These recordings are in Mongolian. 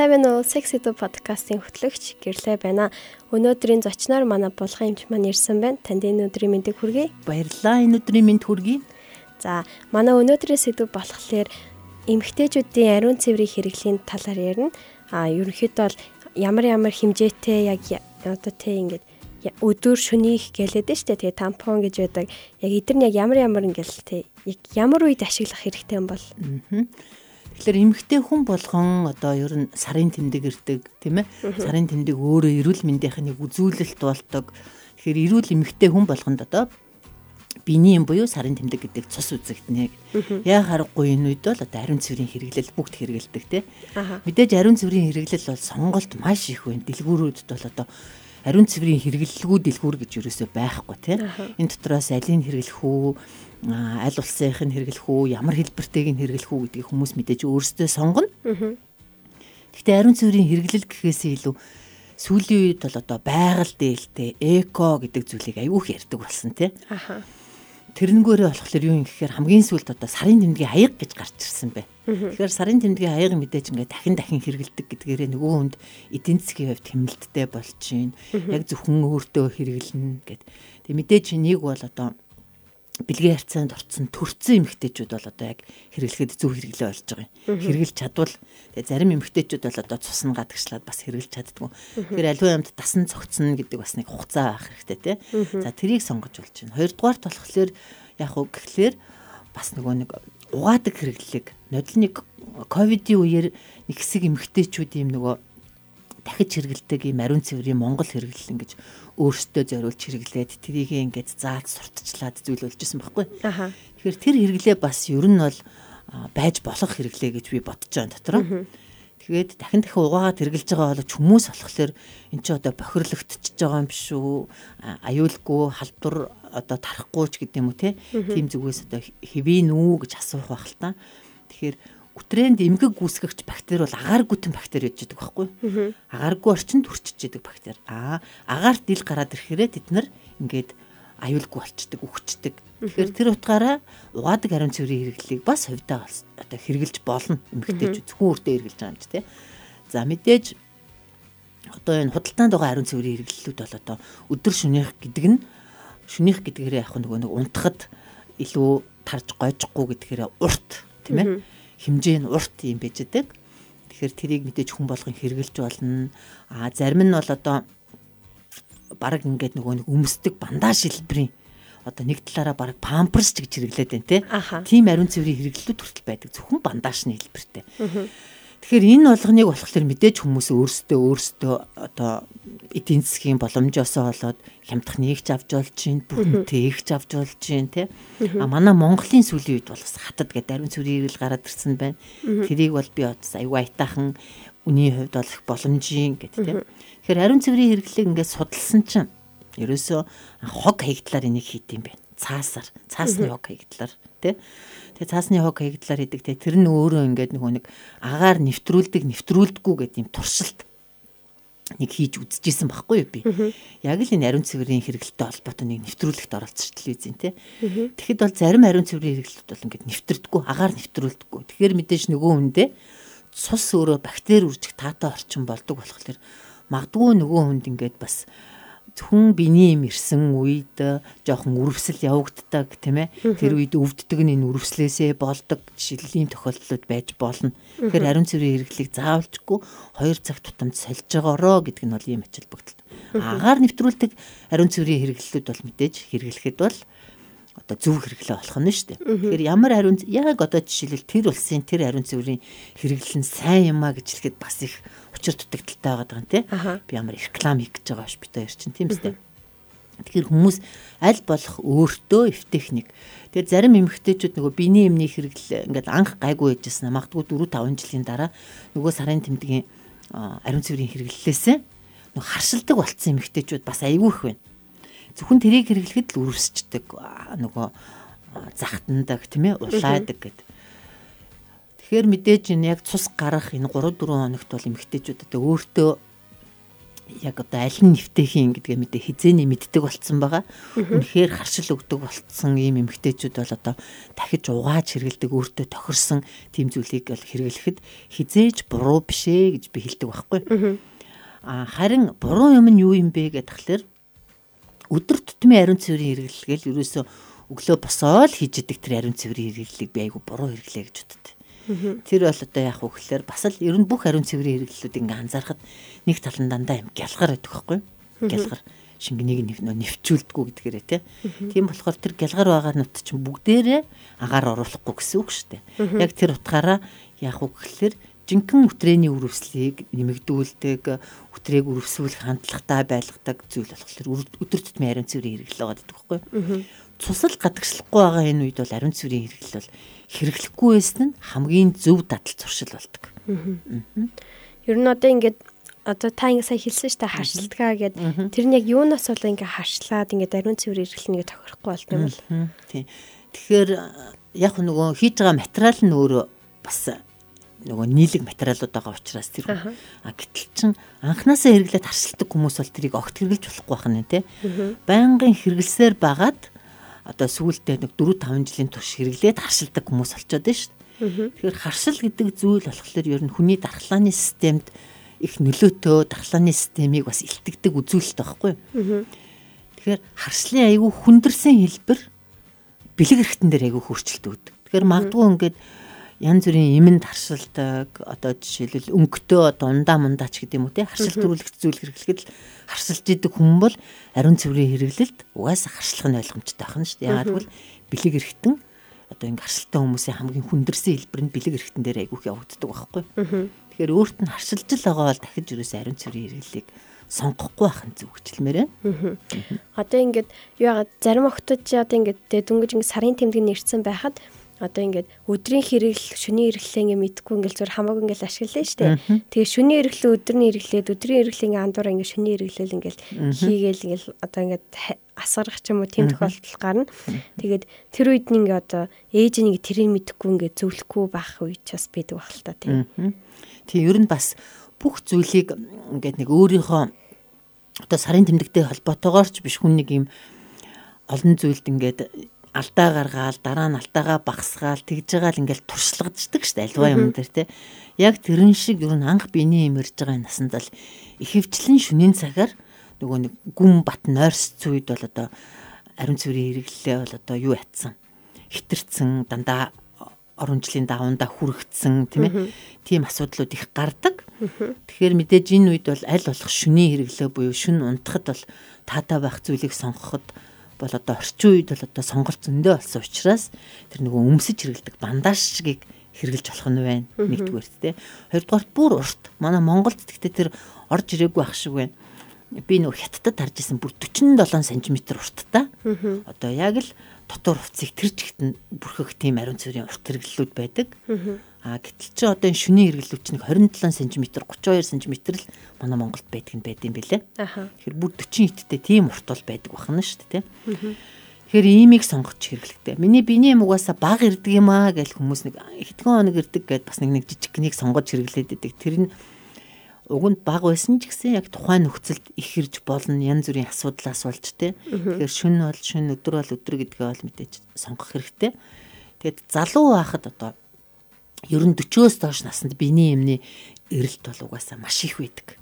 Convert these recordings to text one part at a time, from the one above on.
Сайн уу Sex Edu подкастын хөтлөгч гэрлээ байна. Өнөөдрийн зочноор манай булган эмч маань ирсэн байна. Танд энэ өдрийн мэндийг хүргэе. Баярлалаа. Энэ өдрийн мэнд хүргэе. За, манай өнөөдрийн сэдв болохоор эмэгтэйчүүдийн ариун цэврийн хэрэглийн талаар ярина. А ерөнхийдөө бол ямар ямар хэмжээтэй яг одоо тэ ингээд өдөр шөнийх гэлээд нь штэ тэгээ тампон гэж байдаг. Яг эдгээр нь яг ямар ямар ингээл тэ яг ямар үед ашиглах хэрэгтэй юм бол. Аа Тэгэхээр эмэгтэй хүн болгон одоо ер нь сарын тэмдэг ирдэг тийм ээ. Сарын тэмдэг өөрөө эрүүл мэндийнхнийг үзүүлэлт болдог. Тэгэхээр эрүүл эмэгтэй хүн болгонд одоо биений юм буюу сарын тэмдэг гэдэг цус үзэгдэнэ. Яа харахгүй энэ үед бол одоо ариун цэврийн хэрэглэл бүгд хэрэгэлдэг тийм. Мэдээж ариун цэврийн хэрэглэл бол сонголт маш их байна. Дэлгүүрүүдэд бол одоо ариун цэврийн хэрэглэлгүй дэлгүүр гэж юусоо байхгүй тийм. Энэ дотроос алийг хэрэглэх үү аль улсынх нь хэрэглэх үү, ямар хэлбэртэйг нь хэрэглэх үү гэдгийг хүмүүс мэдээж өөрсдөө сонгоно. Гэхдээ ариун цэврийн хэрэглэл гэхээсээ илүү сүүлийн үед бол одоо байгаль дээлтэй эко гэдэг зүйлийг аюух ярьдаг болсон тий. Аха. Тэрнгөөрөө болохоор юу юм гэхээр хамгийн сүүлд одоо сарын тэмдгийн аяг гэж гарч ирсэн бай. Тэгэхээр сарын тэмдгийн аяг мэдээж ингээд дахин дахин хэрэгэлдэг гэдгээрээ нөгөө хүнд эдийн засгийн хувьд хэмнэлттэй болж байна. Яг зөвхөн өөртөө хэрэглэнэ гэд. Тэг мэдээж нэг бол одоо бэлгийн харьцаанд орцсон төрцөн эмэгтэйчүүд бол одоо яг хэрэглэхэд зөв хэрэглээ болж байгаа юм. Хэрэглэж чадвал тэгээ зарим эмэгтэйчүүд бол одоо цус нь гадагшлаад бас хэрэглэж чаддгүй. Тэгэхээр аливаа юмд дасан цогцно гэдэг бас нэг хугацаа авах хэрэгтэй тий. За тэрийг сонгож болж байна. Хоёрдугаарт болохоор яг уу гэхлээр бас нөгөө нэг угаадаг хэрэглэлийг нодлныг ковидын үеэр нэг хэсэг эмэгтэйчүүд юм нөгөө дахиж хэрэгэлдэг юм ариун цэврийн Монгол хэрэглэл ингэж өөртөө зориулж хэрэглээд тэрийг ингээд зааж сурталчлаад зүйлүүлжсэн байхгүй. Тэгэхээр тэр хэрэглээ бас ер нь бол байж болох хэрэглээ гэж би бодож байгаа дотроо. Тэгээд дахин дахин угаагаад хэрэгжилж байгаа бол хүмүүс болохоор эн чинь одоо бохирлогдчихж байгаа юм биш үү? Аюулгүй халдвар одоо тарахгүй ч гэдэг юм уу те. Тийм зүгээс одоо хэвээ нүү гэж асуух байх л та. Тэгэхээр Үтрэнд эмгэг гүйсгэгч бактери бол агаар гүтэн бактери гэж байдаг байхгүй. Агааргүй орчинд хүрчиж яадаг бактери. Аа агаарт ил гараад ирэхээрээ тэд нар ингээд аюулгүй болчдөг, үхчихдэг. Тэгэхээр тэр утгаараа угаадаг ариун цэврийн хэрэглэлийг бас хувьдаа одоо хэрэгжилж болно. Эмгэгтэйч зөвхөн өөртөө хэрэгжилж байгаа юм чи тээ. За мэдээж одоо энэ худалдаанд байгаа ариун цэврийн хэрэглэлүүд бол одоо өдөр шөнийх гэдэг нь шөнийх гэдгээрээ яг нөгөө нэг унтахад илүү тарж гойжхгүй гэдгээрээ урт тийм ээ хэмжээ нь урт юм байж байгаа. Тэгэхээр тэрийг мэдээж хүн болгон хэрглэж болно. А зарим нь бол одоо баг ингээд нөгөө нэг өмсдөг бандаж хэлбэрийн одоо нэг талаараа баг памперс ч гэж хэрэглээд байна те. Тийм ариун цэврийн хэрэглэлүүд хүртэл байдаг. Зөвхөн бандажны хэлбэртэй. Тэгэхээр энэ болгоныг болохоор мэдээж хүмүүс өөрсдөө өөрсдөө одоо эдийн засгийн боломжоосоо болоод хямдхан нэгж авч болж чинь бүхэнтэй ихж авч болж чинь тий. А манай Монголын сүүлийн үед бол бас хатад гэдэг ариун цэврийн ирэл гараад ирсэн байна. Тэрийг бол би бас аюу айтаахан үний хувьд бол их боломжийн гэдэг тий. Тэгэхээр ариун цэврийн хэрэглэг ингээд судалсан чинь ерөөсөө хог хаягдлаар энийг хийд юм байна. Цаасаар, цаасны хог хаягдлаар тий. Тэгээ цаасны хог хаягдлаар хийдэг те тэр нь өөрөө ингээд нөгөө нэг агаар нэвтрүүлдэг нэвтрүүлдэггүй гэдэг юм туршилт нэг хийж үзчихсэн байхгүй юу би. Яг л энэ ариун цэврийн хэрэгэлтэй холбоотой нэг нэвтрүүлэгт оролцсон телевизэн те. Тэгэхэд бол зарим ариун цэврийн хэрэглэлүүд бол ингээд нэвтрдэггүй, агаар нэвтрүүлдэггүй. Тэгэхээр мэдээж нөгөө хүндээ цус өөрөө бактери үржих таатай орчин болдог болохоор магадгүй нөгөө хүнд ингээд бас хүн биений юм ирсэн үед жоохон үрвсэл явагддаг тийм ээ тэр үед өвддөг нь энэ үрвслээсээ болдог жишээл ийм тохиолдлууд байж болно. Тэгэхээр ариун цэврийн хэрэглийг заавалжгүй 2 цаг тутамд сольж байгаароо гэдэг нь бол ийм ачаал бүгдэл. Агаар нэвтрүүлдэг ариун цэврийн хэрэглэлүүд бол мэдээж хэрэглэхэд бол одоо зөв хэрэглээ болох нь шүү дээ. Тэгэхээр ямар ариун яг одоо жишээлбэл тэр улсын тэр ариун цэврийн хэрэглэл нь сайн юм а гэж хэлэхэд бас их учир дутагдaltaй байгаа даа тий. Би ямар реклам хийх гэж байгаа ш бит хоёр чинь тийм үстэй. Тэгэхээр хүмүүс аль болох өөртөө эв техник. Тэгээд зарим эмэгтэйчүүд нөгөө биений эмний хэрэглэл ингээд анх гайгүй байжсэн. Магадгүй 4 5 жилийн дараа нөгөө сарын тэмдгийн ариун цэврийн хэрэглэлээсээ нөгөө харшилдаг болцсон эмэгтэйчүүд бас айгүй их байна. Зөвхөн тэрийг хэрэглэхэд л үрсчдэг нөгөө захтандаг тийм ээ улаадаг гэдэг. Тэгэхээр мэдээж энэ яг цус гарах энэ 3 4 хоногт бол эмэгтэйчүүд одоо өөртөө яг одоо аль нь нэвтэхийн гэдгээ мэдээ хизээний мэддэг болцсон байгаа. Үнэхээр харшил өгдөг болцсон ийм эмгтээчүүд бол одоо дахиж угааж хэрэгэлдэг өөртөө тохирсон тийм зүйлийг бол хэрэглэхэд хизээж буруу биш ээ гэж би хэлдэг байхгүй. А харин буруу юм нь юу юм бэ тахлаар өдөр тутмын ариун цэврийн хэрэглэгээл ерөөсөө өглөө босоод хийж идэг тэр ариун цэврийн хэрэглэлийг би айгу буруу хэрэглэе гэж боддог. Тэр бол одоо яг үгээр бас л ер нь бүх ариун цэврийн хэрэглэлүүд ингээ анзаархад нэг талан дандаа юм гялгаар байдаг байхгүй гялгаар шингэнийг нэвчүүлдэггүй гэдгээрээ тий. Тийм болохоор тэр гялгаар байгаа нут чинь бүгдээрээ агаар оруулахгүй гэсэн үг шүү дээ. Яг тэр утгаараа яг үгээр жинхэнэ үтрэний үрвслийг нэмэгдүүлдэг, үтрээг үрвсүүлэх хандлагатай байлгадаг зүйл болохоор өдөр тутмын ариун цэврийн хэрэглэл байгаа гэдэг байхгүй. Цусал гадагшлахгүй байгаа энэ үед бол ариун цэврийн хэрэглэл бол хэрэглэхгүй байсан нь хамгийн зөв дадал зуршил болдог. Ер нь одоо ингээд одоо та ингэ сая хэлсэн шүү дээ харшилтгаа гэд тэр нь яг юунаас бол ингэ харшлаад ингэ ариун цэвэр эргэлнэ гэж тохирохгүй болт юм бол. Тийм. Тэгэхээр яг нөгөө хийж байгаа материал нь өөрөө бас нөгөө нийлэг материалууд байгаа учраас тэр а гэтэл чин анханасаа хэрэглээд харшилдаг хүмүүс бол тэрийг огт хэрэглэж болохгүй байх нь тий. Байнгын хэрэглэсээр байгаад одоо сүүлдээ нэг 4 5 жилийн турш хэрэглээд харшилдаг хүмүүс болчиход байна шүү дээ. Тэгэхээр харшил гэдэг зүйл болохоор ер нь хүний дархлааны системд их нөлөөтэй дархлааны системийг бас илтгэдэг үзүүлэлт байхгүй. Тэгэхээр харшлын айгүй хүндэрсэн хэлбэр бэлэг эрхтэн дээр айгүй хөрчлөлт өгдөг. Тэгэхээр магадгүй ингээд янз бүрийн имэнд харшилдаг одоо жишээлбэл өнгөтөө дундаа мундаач гэдэг юм уу те харшил төрүүлэгч зүйл хэрэглэхэд харшилж идэг хүн бол ариун цэврийн хэрэглэлд угаасаа харшлах нь ойлгомжтой байна шүү дээ. Яагаад гэвэл бэлэг эрхтэн одоо ингээ харшилтай хүмүүсийн хамгийн хүндэрсэн хэлбэр нь бэлэг эрхтэн дээр айгүйх явагддаг байхгүй. Тэгэхээр өөрт нь харшилж л байгаа бол дахиж юусэн ариун цэврийн хэрэглэлийг сонгохгүй байх нь зүг хчлэмээр байна. Одоо ингээд юу яагаад зарим охтууд чи одоо ингээд дөнгөж ингээд сарын тэмдэг нэрсэн байхад одоо ингээд өдрийн хэрэглэл шөнийн хэрэглээ ингээ мэдгүй ингээл зур хамаагүй ингээл ашиглалаа шүү дээ. Тэгээ шөнийн хэрэглээ өдрийн хэрэглээд өдрийн хэрэглээ ингээ андуур ингээ шөнийн хэрэглэл ингээл хийгээл ингээл одоо ингээд асгарах ч юм уу тийм тохиолдол гарна. Тэгээд тэр үед ингээ одоо ээж ингээ тэрийг мэдгүй ингээ зөвлөхгүй байх үе ч бас байдаг баг л та тийм. Тийм ер нь бас бүх зүйлийг ингээд нэг өөрийнхөө одоо сарын тэмдэгтэй холбоотойгоор ч биш хүн нэг юм олон зүйлд ингээд алдаа гаргаал дараа нь алдаагаа багсгаал тэгж байгаа л ингээл туршлагаддаг шүү дээ альва юм дээр те. Яг тэрэн шиг ер нь анх биений имэрж байгаа насанд л ихэвчлэн шүнийн цагаар нөгөө нэг гүн бат нойрс цүйд бол одоо ариун цэврийн хэрэглэлээ бол одоо юу ятсан? Хитэрсэн дандаа орон жилийн даваандаа хүрэгдсэн тийм ээ. Тийм асуудлууд их гардаг. Тэгэхээр мэдээж энэ үед бол аль болох шүний хэрэглээ буюу шүн унтахад бол таатай байх зүйлийг сонгоход бол одоо орчин үед бол одоо сонголт зөндөө болсон учраас тэр нөгөө өмсөж хэрэгэлдэг бандажгийг хэрэгжилж болох нь байна. Нэгдүгээр тэ. Хоёрдугаарт бүр урт. Манай Монголд гэхдээ тэр орж ирээгүй ах шиг байна. Би нөгөө хятадд харж исэн бүр 47 см урттай. Одоо яг л дотор хувцсыг тэр чигт нь бүрхэх тийм ариун цэврийн урт хэрэглэлүүд байдаг. А гэтэл чи одоо энэ шүний хэрэглүүч нэг 27 см 32 см л манай Монголд байдаг нь байд юм бэлээ. Тэгэхээр бүр 40 иттэй тийм урт бол байдаг бахна шүү дээ, тийм. Тэгэхээр иймийг сонгож хэрэглэхтэй. Миний биений юм угаасаа баг ирдэг юм аа гэж хүмүүс нэг хэдхэн хоног ирдэг гэд бас нэг нэг жижиг гнийг сонгож хэрэглээд байдаг. Тэр нь уг нь баг байсан ч гэсэн яг тухайн нөхцөлд их ирж болно янз бүрийн асуудлаас болж тэ. Тэгэхээр шүн бол шүн өдөр бол өдөр гэдгээ бол мэдээж сонгох хэрэгтэй. Тэгээд залуу байхад одоо ер нь 40-оос доош наснд биений эмний эрэлт бол угаасаа маш их байдаг.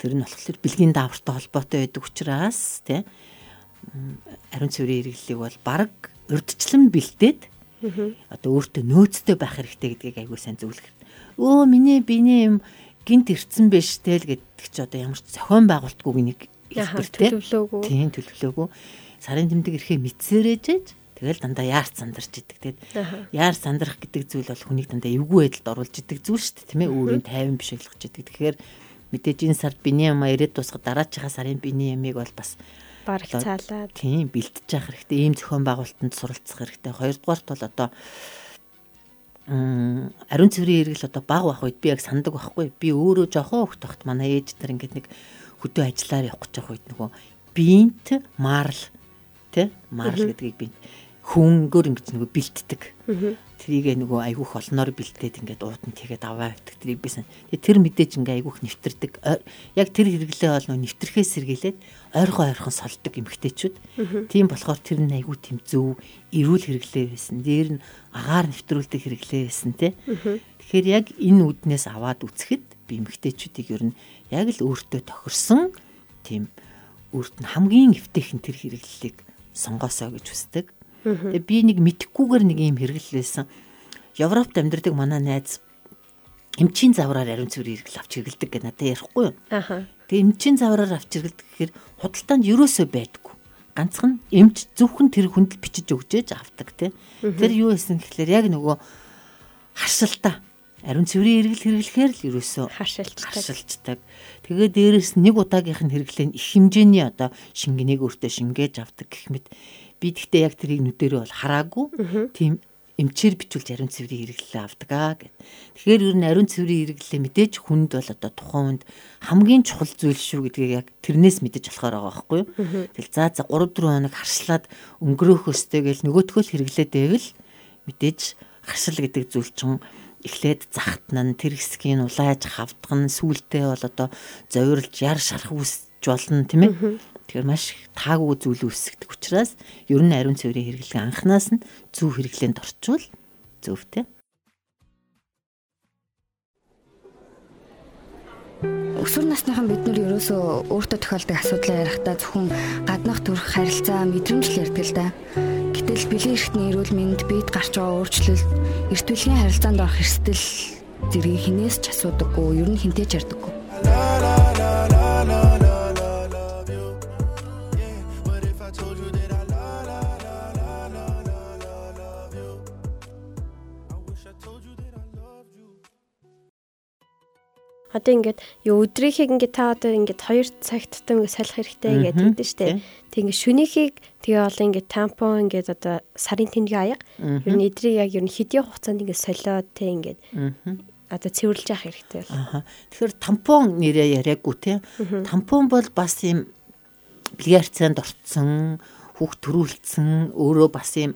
Тэр нь болохоор бэлгийн даавартай холбоотой байдаг учраас тий ариун цэврийн хэрэглэлийг бол баг урдчлан бэлдээд одоо өөртөө нөөцтэй байх хэрэгтэй гэдгийг айгүй сайн зөвлөх. Өө миний биений юм гинт ирцэн биш тэл гэдэг чи одоо ямар ч зохион байгуултгүй нэг төлөвлөөгүй. Тийм төлөвлөөгүй. Сарын тэмдэг ирэхээ мэдсээрэж Тэгэл дандаа яарч сандарч идэг. Тэгэд яар сандрах гэдэг зүйл бол хүнийг дандаа эвгүй байдалд оруулж идэг зүйл шүү дээ, тийм ээ? Өөрийн тайван биш ойлгож идэг. Тэгэхээр мэдээж энэ сард биний юм ирээд тусахад дараачихаа сарын биний ямиг бол бас бараг цаалаад тийм бэлтэж явах хэрэгтэй. Ийм зохион байгуулалтанд суралцах хэрэгтэй. Хоёрдугаарт бол одоо ариун цэврийн хэрэгэл одоо баг байх үед би яг сандаг байхгүй. Би өөрөө жоохон хөвгт багт манай ээж нар ингээд нэг хөдөө ажиллаар явах гэж байгаа үед нөгөө бинт марл тэ марл гэдгийг би хөнгөр ингэж нөгөө бэлтдэг. Тэрийг нөгөө айгүйх олноор бэлтээд ингээд ууданд тэгээд аваа авдаг. Тэрийг бисэн. Тэр мэдээж ингээ айгүйх нэвтэрдэг. Яг тэр хэрэглээ бол нөгөө нэвтрэхээс сэргийлээд ойрхон ойрхон солдог эмгтээчүүд. Тийм болохоор тэр нь айгүй тийм зөв эрүүл хэрэглээ байсан. Дээр нь агаар нэвтрүүлдэг хэрэглээ байсан те. Тэгэхээр яг энэ үднээс аваад үцхэд би эмгтээчүүдийг ер нь яг л өөртөө тохирсон тийм өөрт нь хамгийн эвтэйхэн тэр хэрэглэлийг сонгоосоо гэж хүсдэг. Тэгээ би нэг мэдхгүйгээр нэг юм хэрэглэлсэн. Европт амьдардаг манай найз эмчийн завраар ариун цэврийн хэрэгэл авч хэрэгэлдэг гэж надад ярихгүй юу? Аха. Тэгээ эмчийн завраар авч хэрэгэлдэг гэхээр худалдаанд юусоо байдгүй. Ганцхан эмч зөвхөн тэр хүнд л бичиж өгч ээж авдаг тий. Тэр юу хийсэн гэхэлэр яг нөгөө харшилтаа ариун цэврийн хэрэгэл хэрэглэхээр л ерөөсөө харшилчдаг. Тэгээ дээрэс нэг удаагийнх нь хэрэглээ нь их хэмжээний одоо шингэнийг өөртөө шингээж авдаг гэх мэт би тэгтээ яг тэрийг нүдэрээ бол хараагүй. Тийм эмчээр бичүүлж ариун цэврийн хэрэглээ авдаг аа гэд. Тэгэхээр ер нь ариун цэврийн хэрэглээ мэдээж хүнд бол одоо тухайн хүнд хамгийн чухал зүйл шүү гэдгийг яг тэрнээс мэдэж болохоор байгаа байхгүй юу. Тэгэл за за 3 4 хоног харшлаад өнгөрөөх өстэй гэл нөгөөтгөл хэрэглээд байвал мэдээж харшил гэдэг зүйл чинь эхлээд захтна тэр хэсгийг улааж хавдган сүултээ бол одоо зовирлж яр шарах үсч болно тийм ээ. Тэгэхээр маш таагүй зүйл үүсгдэг учраас ер нь ариун цэврийн хэрэглээ анханаас нь зөв хэрэглээнд орчвол зөвтэй. Өсвөр насныхан бид нар ерөөсөө өөртөө тохиолдог асуудлаа ярихдаа зөвхөн гаднах төрх харилцаа мэдрэмж л ярьдаг л да. Гэтэл бэлэн эрхтний эрүүл мэнд биед гарч байгаа өөрчлөлт эрт үеийн харилцаанд орох эрсдэл зэргийг хинээс ч асуудаггүй, ер нь хинтээ ч ярьдаггүй. Одоо ингээд юу өдрийнхийг ингээд та одоо ингээд 2 цагт тутам ингээд солих хэрэгтэй гэдэг хэлдэг штэ. Тэг ингээд шөнийхийг тэгээ бол ингээд тампон ингээд одоо сарын тэмдгийн аяга ер нь эдрийг яг ер нь хэдийн хугацаанд ингээд солиод тэг ингээд одоо цэвэрлж явах хэрэгтэй бол. Тэгэхээр тампон нэрээ яриаггүй те. Тампон бол бас юм бильярдцанд орцсон, хүүхд төрүүлсэн, өөрөө бас юм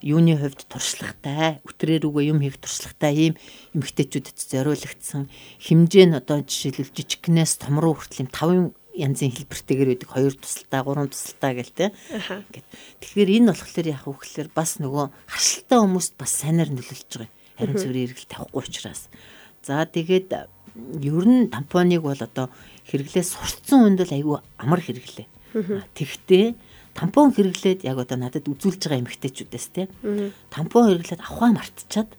юуны хувьд туршлагатай, өтрээр үгүй юм хийх туршлагатай ийм эмгтээчүүдэд зориулагдсан хэмжээ нь одоо жишээлбэл жижигнээс том руу хүртэл юм 5 янзын хэлбэртэйгээр байдаг хоёр тусалтай, гурван тусалтай гэл те. Аха. Гэт. Тэгэхээр энэ болохоор яг үгээр бас нөгөө харшилтай хүмүүст бас сайнаар нөлөөлж байгаа. Харин зүрийн эргэлт тавихгүй учраас. За тэгээд ер нь тампоныг бол одоо хэрэглээ сурцсан хүнд л айгүй амар хэрэглээ. Тэгтээ тампон хэрэглээд яг одоо надад үзүүлж байгаа эмэгтэйчүүдээс те. Тампон хэрэглээд авахаа мартчихад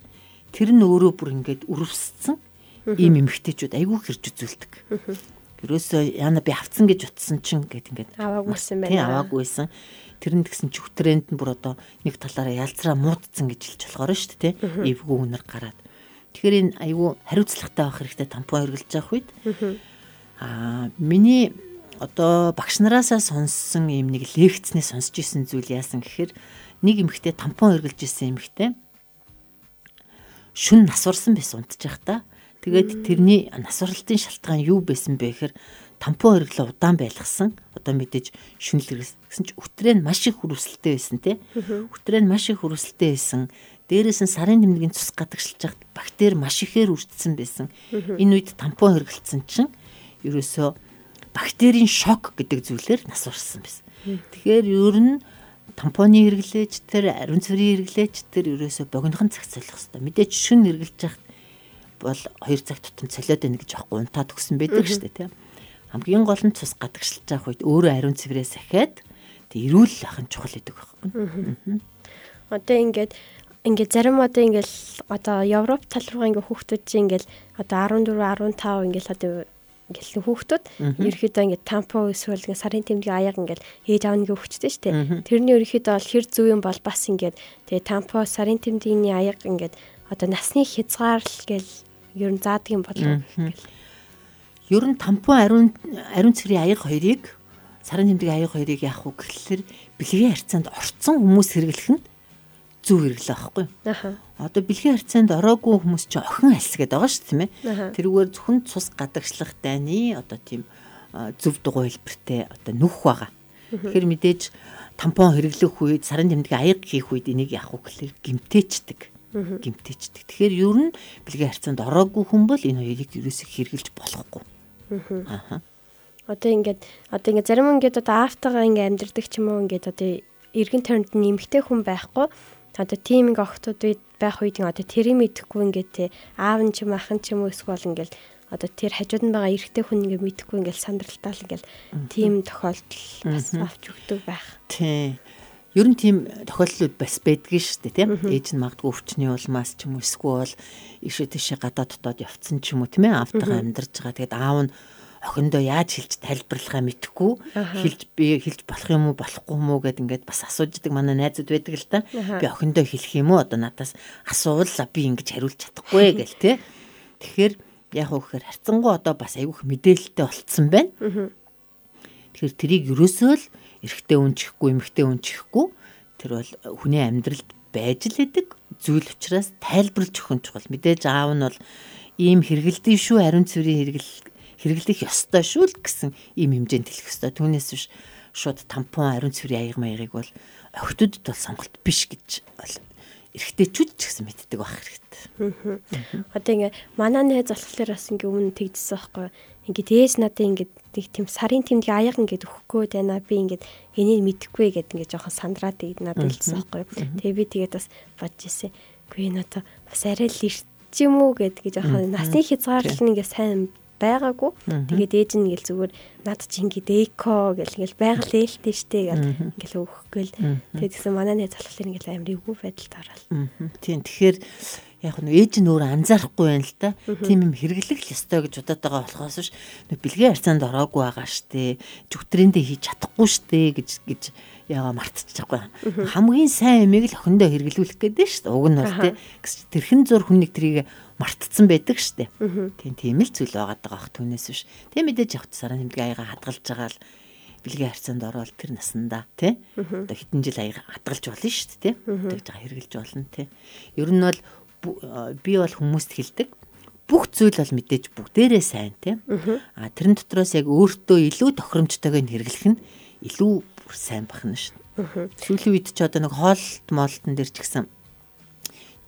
тэр нь өөрөө бүр ингээд өрөвссөн ийм эмэгтэйчүүд айгүй хэрж үзүүлдэг. Ерөөсөө яна би авцсан гэж утсан чинь гэд ингээд Аваагүйсэн Тийм байна. аваагүйсэн. Тэр нь тэгсэн чи тренд нь бүр одоо нэг талаараа ялзраа муудсан гэж хэлж болохоор шүү дээ тий. Эвгүй үнэр гараад. Тэгэхээр энэ айгүй хариуцлагатай байх хэрэгтэй тампон хэрэглэж явах үед. Аа миний одоо багш нараасаа сонссон юм нэг лекцнээ сонсч исэн зүйл яасан гэхээр нэг эмэгтэй тампон хэрэглэж исэн эмэгтэй шүн насварсан байсан унтчих та. Тэгээд тэрний насварлалтын шалтгаан юу байсан бэ гэхээр тампон хэрэглээ удаан байлгасан. Одоо мэдээж шүнл хэрэгсэн чи өтрээ нь маш их хүрвсэлтэй байсан тий. Өтрээ нь маш их хүрвсэлтэй байсан. Дээрээс нь сарын тэмдгийн цус гадагшилж хахад бактери маш ихээр үрдсэн байсан. Энэ үед тампон хэрэглэсэн чинь ерөөсөө бактерийн шок гэдэг зүйлээр насварсан байсан. Тэгэхээр ер нь тампоны хэрэглээж тэр ариун цэврийн хэрэглээж тэр ерөөсө богинохон солих хэрэгтэй. Мэдээж шүн хэрэглэж яхад бол 2 цаг тутам солиод байна гэж аахгүй унтаа төгсөн байдаг шүү дээ тийм. Хамгийн гол нь цус гадагшилж явах үед өөрөө ариун цэврээс ахаад тэг эрүүл байх нь чухал гэдэг байхгүй. Одоо ингээд ингээд зарим одоо ингээд одоо Европ тал руугаа ингээд хүүхдүүд чинь ингээд одоо 14 15 ингээд одоо ингээл хүүхдүүд ерөөхдөө ингээд тампо эсвэл ингээд сарын тэмдгийн аяга ингээд ээж аав нэгэ өгчтэй шүү дээ. Тэрний ерөөхдөө бол хэр зүв юм бол бас ингээд тэгээ тампо сарын тэмдгийн аяга ингээд одоо насны хязгаарлал гэл ер нь заадаг юм болов. Ер нь тампон ариун ариун цэврийн аяга хоёрыг сарын тэмдэг аяга хоёрыг яах вэ гэхэлэр бэлгийн харьцаанд орцсон хүмүүс хэрэглэх нь зөв хэрэглээ байхгүй. Аха. Одоо бэлгийн харьцаанд ороогүй хүмүүс чинь охин альс гэдэг байгаа шүү тийм ээ. Тэрүүгээр зөвхөн цус гадагшлах дайны одоо тийм зөв дугуй хэлбэртэй одоо нүх байгаа. Тэгэхээр мэдээж тампон хэрэглэх үед сарын тэмдгийн аяг хийх үед энийг яах вэ гэхэлэр гимтээчдэг. Гимтээчдэг. Тэгэхээр ер нь бэлгийн харьцаанд ороогүй хүн бол энэ хоёрыг ерөөсөө хэрэглэж болохгүй. Аха. Одоо ингээд одоо ингээд зарим ингээд одоо автагаа ингээд амьдрдаг ч юм уу ингээд одоо эргэн тойронд нэмэгтэй хүн байхгүй одоо тийм ингээ охтууд байх үед одоо тэрийг мэдэхгүй ингээд те аав нь ч юм ах нь ч юм уу эсвэл ингээд одоо тэр хажууд нь байгаа эрэгтэй хүн ингээ мэдэхгүй ингээд сандралтаал ингээд тийм тохиолдол бас авч өгдөг байх. Тий. Ер нь тийм тохиолдлууд бас байдгийн шүү дээ тийм. Ээж нь магадгүй өвчний улмаас ч юм уу эсвэл ишээ тийшээ гадаа дотоод явцсан ч юм уу тийм ээ автагаа амьдарч байгаа. Тэгээд аав нь охиндоо яаж хэлж тайлбарлахаа мэдэхгүй хэлж би хэлж болох юм уу болохгүй юм уу гэд ингээд бас асууждаг манай найзууд байдаг л та. Би охиндоо хэлэх юм уу одоо надаас асуувал би ингэж хариулж чадахгүй гэл тий. Тэгэхээр яг уу гэхээр харцангуй одоо бас айгүйх мэдээлэлтэй болцсон байна. Тэгэхээр тэрийг ерөөсөө л эрэгтэй үнчихгүй, эмэгтэй үнчихгүй тэр бол хүний амьдралд байж л идэг зүйл учраас тайлбарлаж өгөх нь чухал. Мэдээж аав нь бол ийм хэрэгэлдэв шүү, ариун цэврийн хэрэгэл хэрэглэх ёстой шүү л гэсэн ийм хэмжээнд хэлэх ёстой. Түүнээс биш шууд тампон ариун цэврийн аяг маягыг бол охтуудад бол сонголт биш гэж бол эрэгтэйчүүд ч гэсэн мэддэг байх хэрэгтэй. Одоо ингээ манай найз болохоор бас ингээ өмнө тэгдсэн байхгүй. Ингээ ээж надад ингээ нэг тийм сарын тэмдэг аяг ингээ өгөхгүй байна. Би ингээ энийг мэдэхгүй гэд ингээ жоохон сандраад ихэд надад хэлсэн байхгүй. Тэгээ би тэгээд бас бодож ирсэн. Үгүй энэ одоо бас арай л ирч юм уу гэд ингээ жоохон насны хязгаарлал нь ингээ сайн байгаагүй. Тэгээд ээж нь ингээл зүгээр над чи ингээд эко гэл ингээл байгаль ээлтэй штэ гэл ингээл өгөхгүй л. Тэгээд гэсэн манай найз болохоор ингээл амар эвгүй байдалд ороод. Тийм тэгэхээр яг нь ээж нь өөр анзаарахгүй байна л да. Тийм юм хэрэглэх ёстой гэж удаад байгаа болохоос ш нөө бэлгийн харьцаанд ороогүй байгаа штэ. Жүгтрэндээ хийж чадахгүй штэ гэж гэж яага мартчихгүй. Хамгийн сайн юмыг л охиндоо хэрэглүүлэх гэдэг штэ. Уг нь бол тий. Тэрхэн зур хүнийг трийг мартцсан байдаг штэ. Тийм тийм л зүйл байгаа даа ах түүнээс биш. Тэг мэдээж явах сарын тэмдэг аяга хадгалж байгаа л бэлгийн харьцаанд ороод тэр насандаа тий. Одоо хэдэн жил аяга хадгалж болно штэ тий. Тэгж байгаа хэрэгжилж болно тий. Ер нь бол би бол хүмүүст хэлдэг бүх зүйл бол мэдээж бүгдээрээ сайн тий. А тэрэн дотроос яг өөртөө илүү тохиромжтойг нь хэрэглэх нь илүү бүр сайн бахна шүү. Сүүлийн үед ч одоо нэг хоолт моолтон дээр ч гэсэн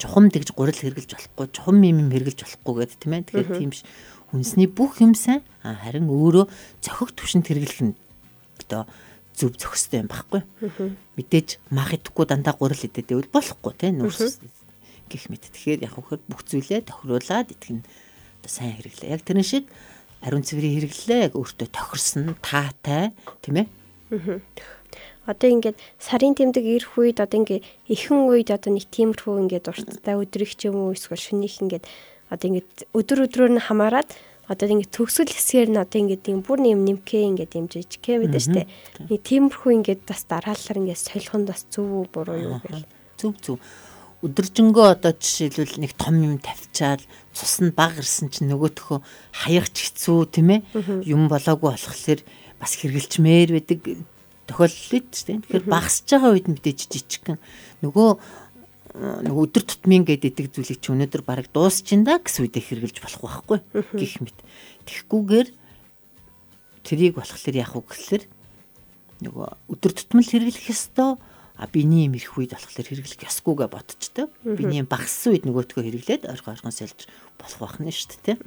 чухам тэгж гурил хэрглэж болохгүй, чухам юм юм хэрглэж болохгүй гэдэг тийм ээ. Тэгэхээр тийм ш. Хүнсний бүх юм сайн. Харин өөрөө зохих төвшөнд хэрглэх нь одоо зөв зохистой юм баггүй. Мэдээж мах идэхгүй дандаа гурил идэдэй бол болохгүй тийм нүүрс гих мэт. Тэгэхээр яг хөхөр бүх зүйлээ тохируулаад идэх нь одоо сайн хэрэглээ. Яг тэрэн шиг ариун цэврийн хэрэглээ яг өөртөө тохирсон таатай тийм ээ. Одоо ингээд сарын тэмдэг ирэх үед одоо ингээд ихэн үед одоо нэг тиймэрхүү ингээд урттай өдрөх ч юм уу эсвэл шөнийх ингээд одоо ингээд өдөр өдрөөр нь хамаарад одоо ингээд төгсгөл хэсгээр нь одоо ингээд юм бүр нэм нэмхээ ингээд юм жижигхээ байдаг штэ. Нэг тиймэрхүү ингээд бас дараалалаар ингээд солих нь бас зөв үү буруу юу гэл. Зөв зөв. Өдөржингөө одоо жишээлбэл нэг том юм тавьчаал цус нь баг ирсэн чинь нөгөөтхөө хаягч хэцүү тийм ээ. Юм болоогүй болохоор бас хэргэлчмээр байдаг тохиолдол шүү дээ. Тэгэхээр багасж байгаа үед мэдээж жижигхэн нөгөө нөгөө өдөр тутмын гэдэг зүйлийг чи өнөөдөр бараг дуусчихин да гэсэн үедээ хэрглэж болох байхгүй гэх мэт. Тэгхгүйгээр трийг болохоор яах вэ гэхэлэр нөгөө өдөр тутмал хэрглэх ёстой биний юм ирэх үед болохоор хэрэглэх ёсгүйгээ бодчтой. Биний багассан үед нөгөөтгөө хэрэглээд орхон орхон сэлж болох байх нь шүү дээ.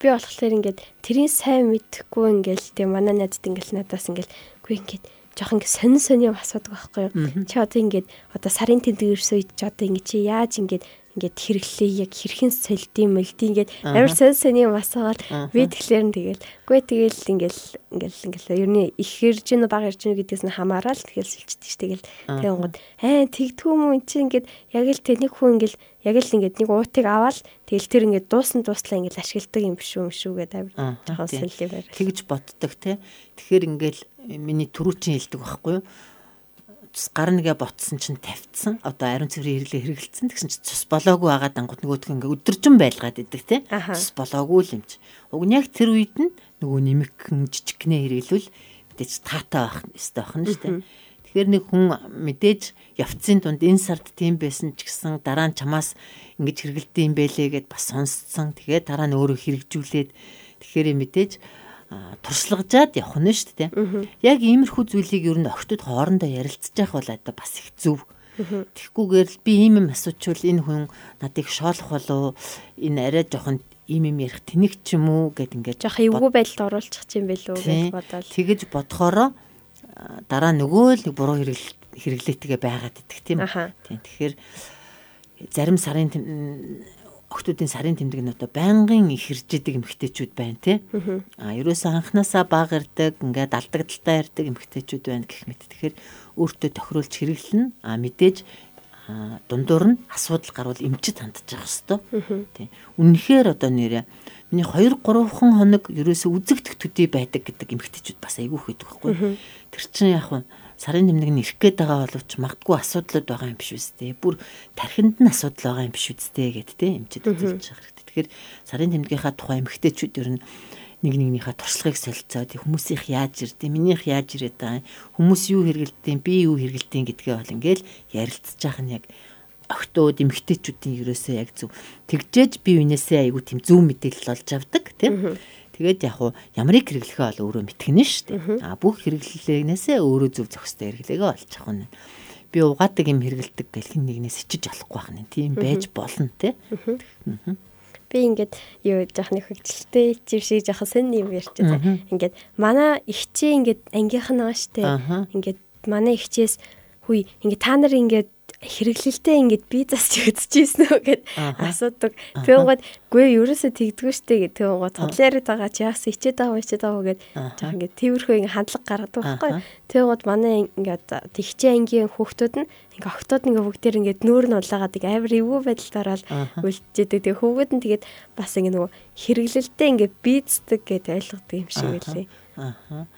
Би болохоор ингээд тэрийн сайн мэдхгүй ингээл тэг манай найзд ингээл надаас ингээл үгүй ингээд жоох ингээд сонин сонин асуудаг байхгүй юу. Чи одоо ингээд одоо сарын тэмдэг ирсэн үед чи одоо ингээд чи яаж ингээд ингээд хэрэглээ яг хэрхэн солидим мэлдий ингээд амар сонь сонь юм асуугаад би тэгэхээр нь тэгэл үгүй тэгэл ингээл ингээл ингээл ер нь их хэрж гэнэ баг хэрж гэнэ гэдгээс нь хамаарал тэгэл сэлчдэг ш тэгэл тэгэнгууд аа тэгдгүү юм чи ингээд яг л тэ нэг хүн ингээл яг л ингээд нэг уутыг аваад тэгэл тэр ингээд дуусан дууслаа ингээд ашигладаг юм биш үү юм шүү гэдэг амар жоохон сэллээ байр. Тэгж боддог те. Тэгэхээр ингээд миний түрүүчийн хэлдэг байхгүй юу? Гар нэгэ ботсон чинь тавьцсан. Одоо ариун цэврийн хэрэглээ хэрэгэлцсэн. Тэгсэн чинь цус болоогүй байгаа дангууд нөгөөдх ингээ өдөржин байлгаад идэг те. Цус болоогүй л юм чи. Уг нь яг тэр үед нь нөгөө нэмэгхэн жижигнээ хэрэглүүл мэдээж таатай байх ёстой байх нь шүү дээ. Тэгэхээр нэг хүн мэдээж явцын дунд энэ сард тийм байсан ч гэсэн дараа нь чамаас ингэж хэрэгэлдэм юм бэлээ гэд бас сонсцсон. Тэгээд дараа нь өөрөө хэрэгжүүлээд тэгэхээр мэдээж туршлагажаад явах нь шүү дээ. Яг иймэрхүү зүйлийг ер нь охтод хоорондоо ярилцж явах бол одоо бас их зөв. Тэгхгүйгээр л би ийм юм асуучвал энэ хүн надыг шоолох болов энэ арай жоохон ийм юм ярих тэнэг ч юм уу гэд ингээд жоох эвгүй байдалд оруулчих юм бэлүү гэж бодоод тэгэж бодохороо дараа нөгөө л буруу хэрэглээтэйгээ байгаад идэх тийм. Тийм тэгэхээр зарим сарын охтуудын сарын тэмдэг нь одоо байнгын их иржэдэг эмгтээчүүд байна тий. А ерөөсөө анханасаа баг ирдэг, ингээд алдагдaltaа ирдэг эмгтээчүүд байна гэх мэт. Тэгэхээр өөртөө тохируулж хэрэглэн а мэдээж дундуур нь асуудал гарвал эмчит хандж явах хэвээр. Тий. Үнэхээр одоо нэрээ миний 2 3 хоног ерөөсөө үзэгдэх төдий байдаг гэдэг эмгтээчүүд бас айгүйх байдаг байхгүй. Тэр чинь яг нь сарын тэмдэг нь ирэх гээд байгаа боловч магадгүй асуудлууд байгаа юм биш үстэй. Бүр тархинд нь асуудал байгаа юм биш үстэй гэд тэ эмчэд үзүүлж байгаа хэрэгтэй. Тэгэхээр сарын тэмдгийнхаа тухай эмгтээчүүд ер нь нэг нэгнийхээ туршлагыг солилцоод хүмүүсийнх яаж ирдэ, минийх яаж ирээд байгаа, хүмүүс юу хэрэгэлдэв, би юу хэрэгэлдэв гэдгээ бол ингээл ярилцж байгаа нь яг огтуд эмгтээчүүдийн ерөөсөө яг зөв тэгжээж би юунесээ айгу тийм зөв мэдээлэл олж авдаг тийм Тэгээд яг уу ямарыг хэрэглэхээ бол өөрөө мэтгэнэ шүү дээ. А бүх хэрэглэлээнээсээ өөрөө зөв зохистой хэрэглээгээ олж авах нь. Би угаадаг юм хэрэгэлдэг гэл хин нэгнээс ичиж болохгүй байх нь тийм байж болно тий. Би ингээд юу жоох нэг хөвгчлөлтэй чив шиг жоох сэн юм ярьчих. Ингээд манай ихчээ ингээд ангийнх нь байгаа штэ. Ингээд манай ихчээс хүй ингээд та нар ингээд хэрэглэлтэй ингээд би засч үзчихсэн үү гэд асуудаг. Тэгвэл гүй ерөөсөө тэгдэггүй штэ гэх тэгвэл тодлоо яриад байгаа чи яас ичээд байгаа ичээд байгаа гэд жаа ингээд тэрхүү ингээд хандлага гаргадаг байхгүй. Тэгвэл манай ингээд тэгчээ ангийн хүүхдүүд нь ингээ октод ингээ бүгдээр ингээ нүүр нь улаагаад ингээ амар эвгүй байдалтаараа л үлдчихэдэг. Тэгээ хүүхэд нь тэгээд бас ингээ нөгөө хэрэглэлтэй ингээ бийцдэг гэд ойлгодог юм шиг байлээ. Аа.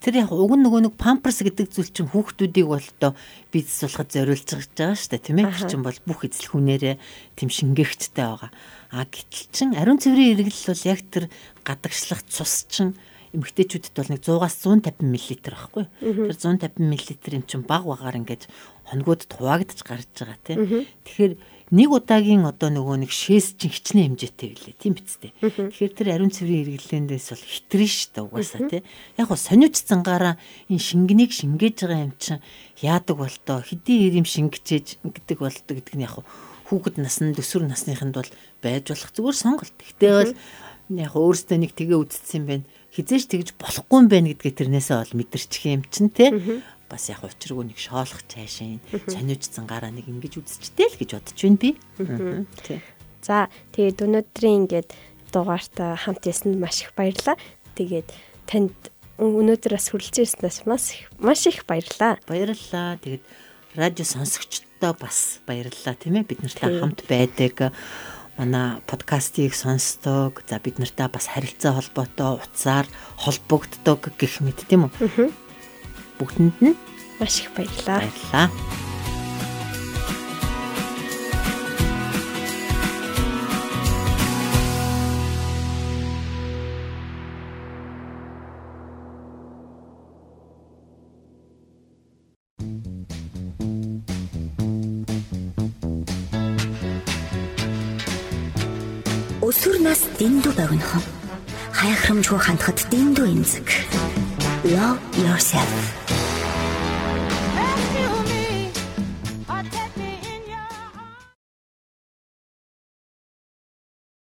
Тэр яг уг нөгөө нэг памперс гэдэг зүйл чинь хүүхдүүдийг бол одоо бизнес болоход зориулж байгаа шүү дээ тийм ээ. Тэр чинь бол бүх эзэл хүнээрээ тийм шингээгчтэй байгаа. А гэтэл чин ариун цэврийн эргэлэл бол яг тэр гадагшлах цус чин эмгтээчүүдэд бол нэг 100-аас 150 мл байхгүй. Тэр 150 мл юм чин баг багаар ингээд хоногудд хуваагдж гарч байгаа тийм. Тэгэхээр нэг удаагийн одоо нөгөө нэг шээс чинь хичнээн хэмжээтэй билээ тийм биз дээ. Тэгэхээр тэр ариун цэврийн хэрэглээндээс бол хитрэн ш та угаасаа тий. Яг гоо сониуч цангаараа энэ шингэнийг шингээж байгаа юм чинь яадаг бол тоо хэдий ирэм шингэжээж гэдэг бол тоо гэдэг нь яг хүүхэд насны төсвөр насныханд бол байж болох зүгээр сонголт. Гэтэ бол яг өөрөөсөө нэг тгээ үдцсэн юм байна. Хизээш тэгж болохгүй юм байна гэдгээ тэрнээсээ бол мэдэрчих юм чинь тий бас яг учиргүй нэг шоолох цаашаа сониучсан гараа нэг ингэж үзчихтэй л гэж бодож байна би. За тэгээд өнөөдрийн ингээд дугаартаа хамт ясанд маш их баярлалаа. Тэгээд танд өнөөдөр бас хүрэлцэн ирснээс маш их маш их баярлалаа. Баярлалаа. Тэгээд радио сонсогчдоо бас баярлалаа тийм ээ бид нартай хамт байдаг манай подкастыг сонсдог. За бид нартай бас харилцаа холбоотой утсаар холбогддог гэх мэт тийм үү? Бүгдэнд нь маш их баярлалаа. Баярлалаа. Өсвөр нас дэндүү богинохон хаяхрамжгүй хандхад дэндүү эмзэг.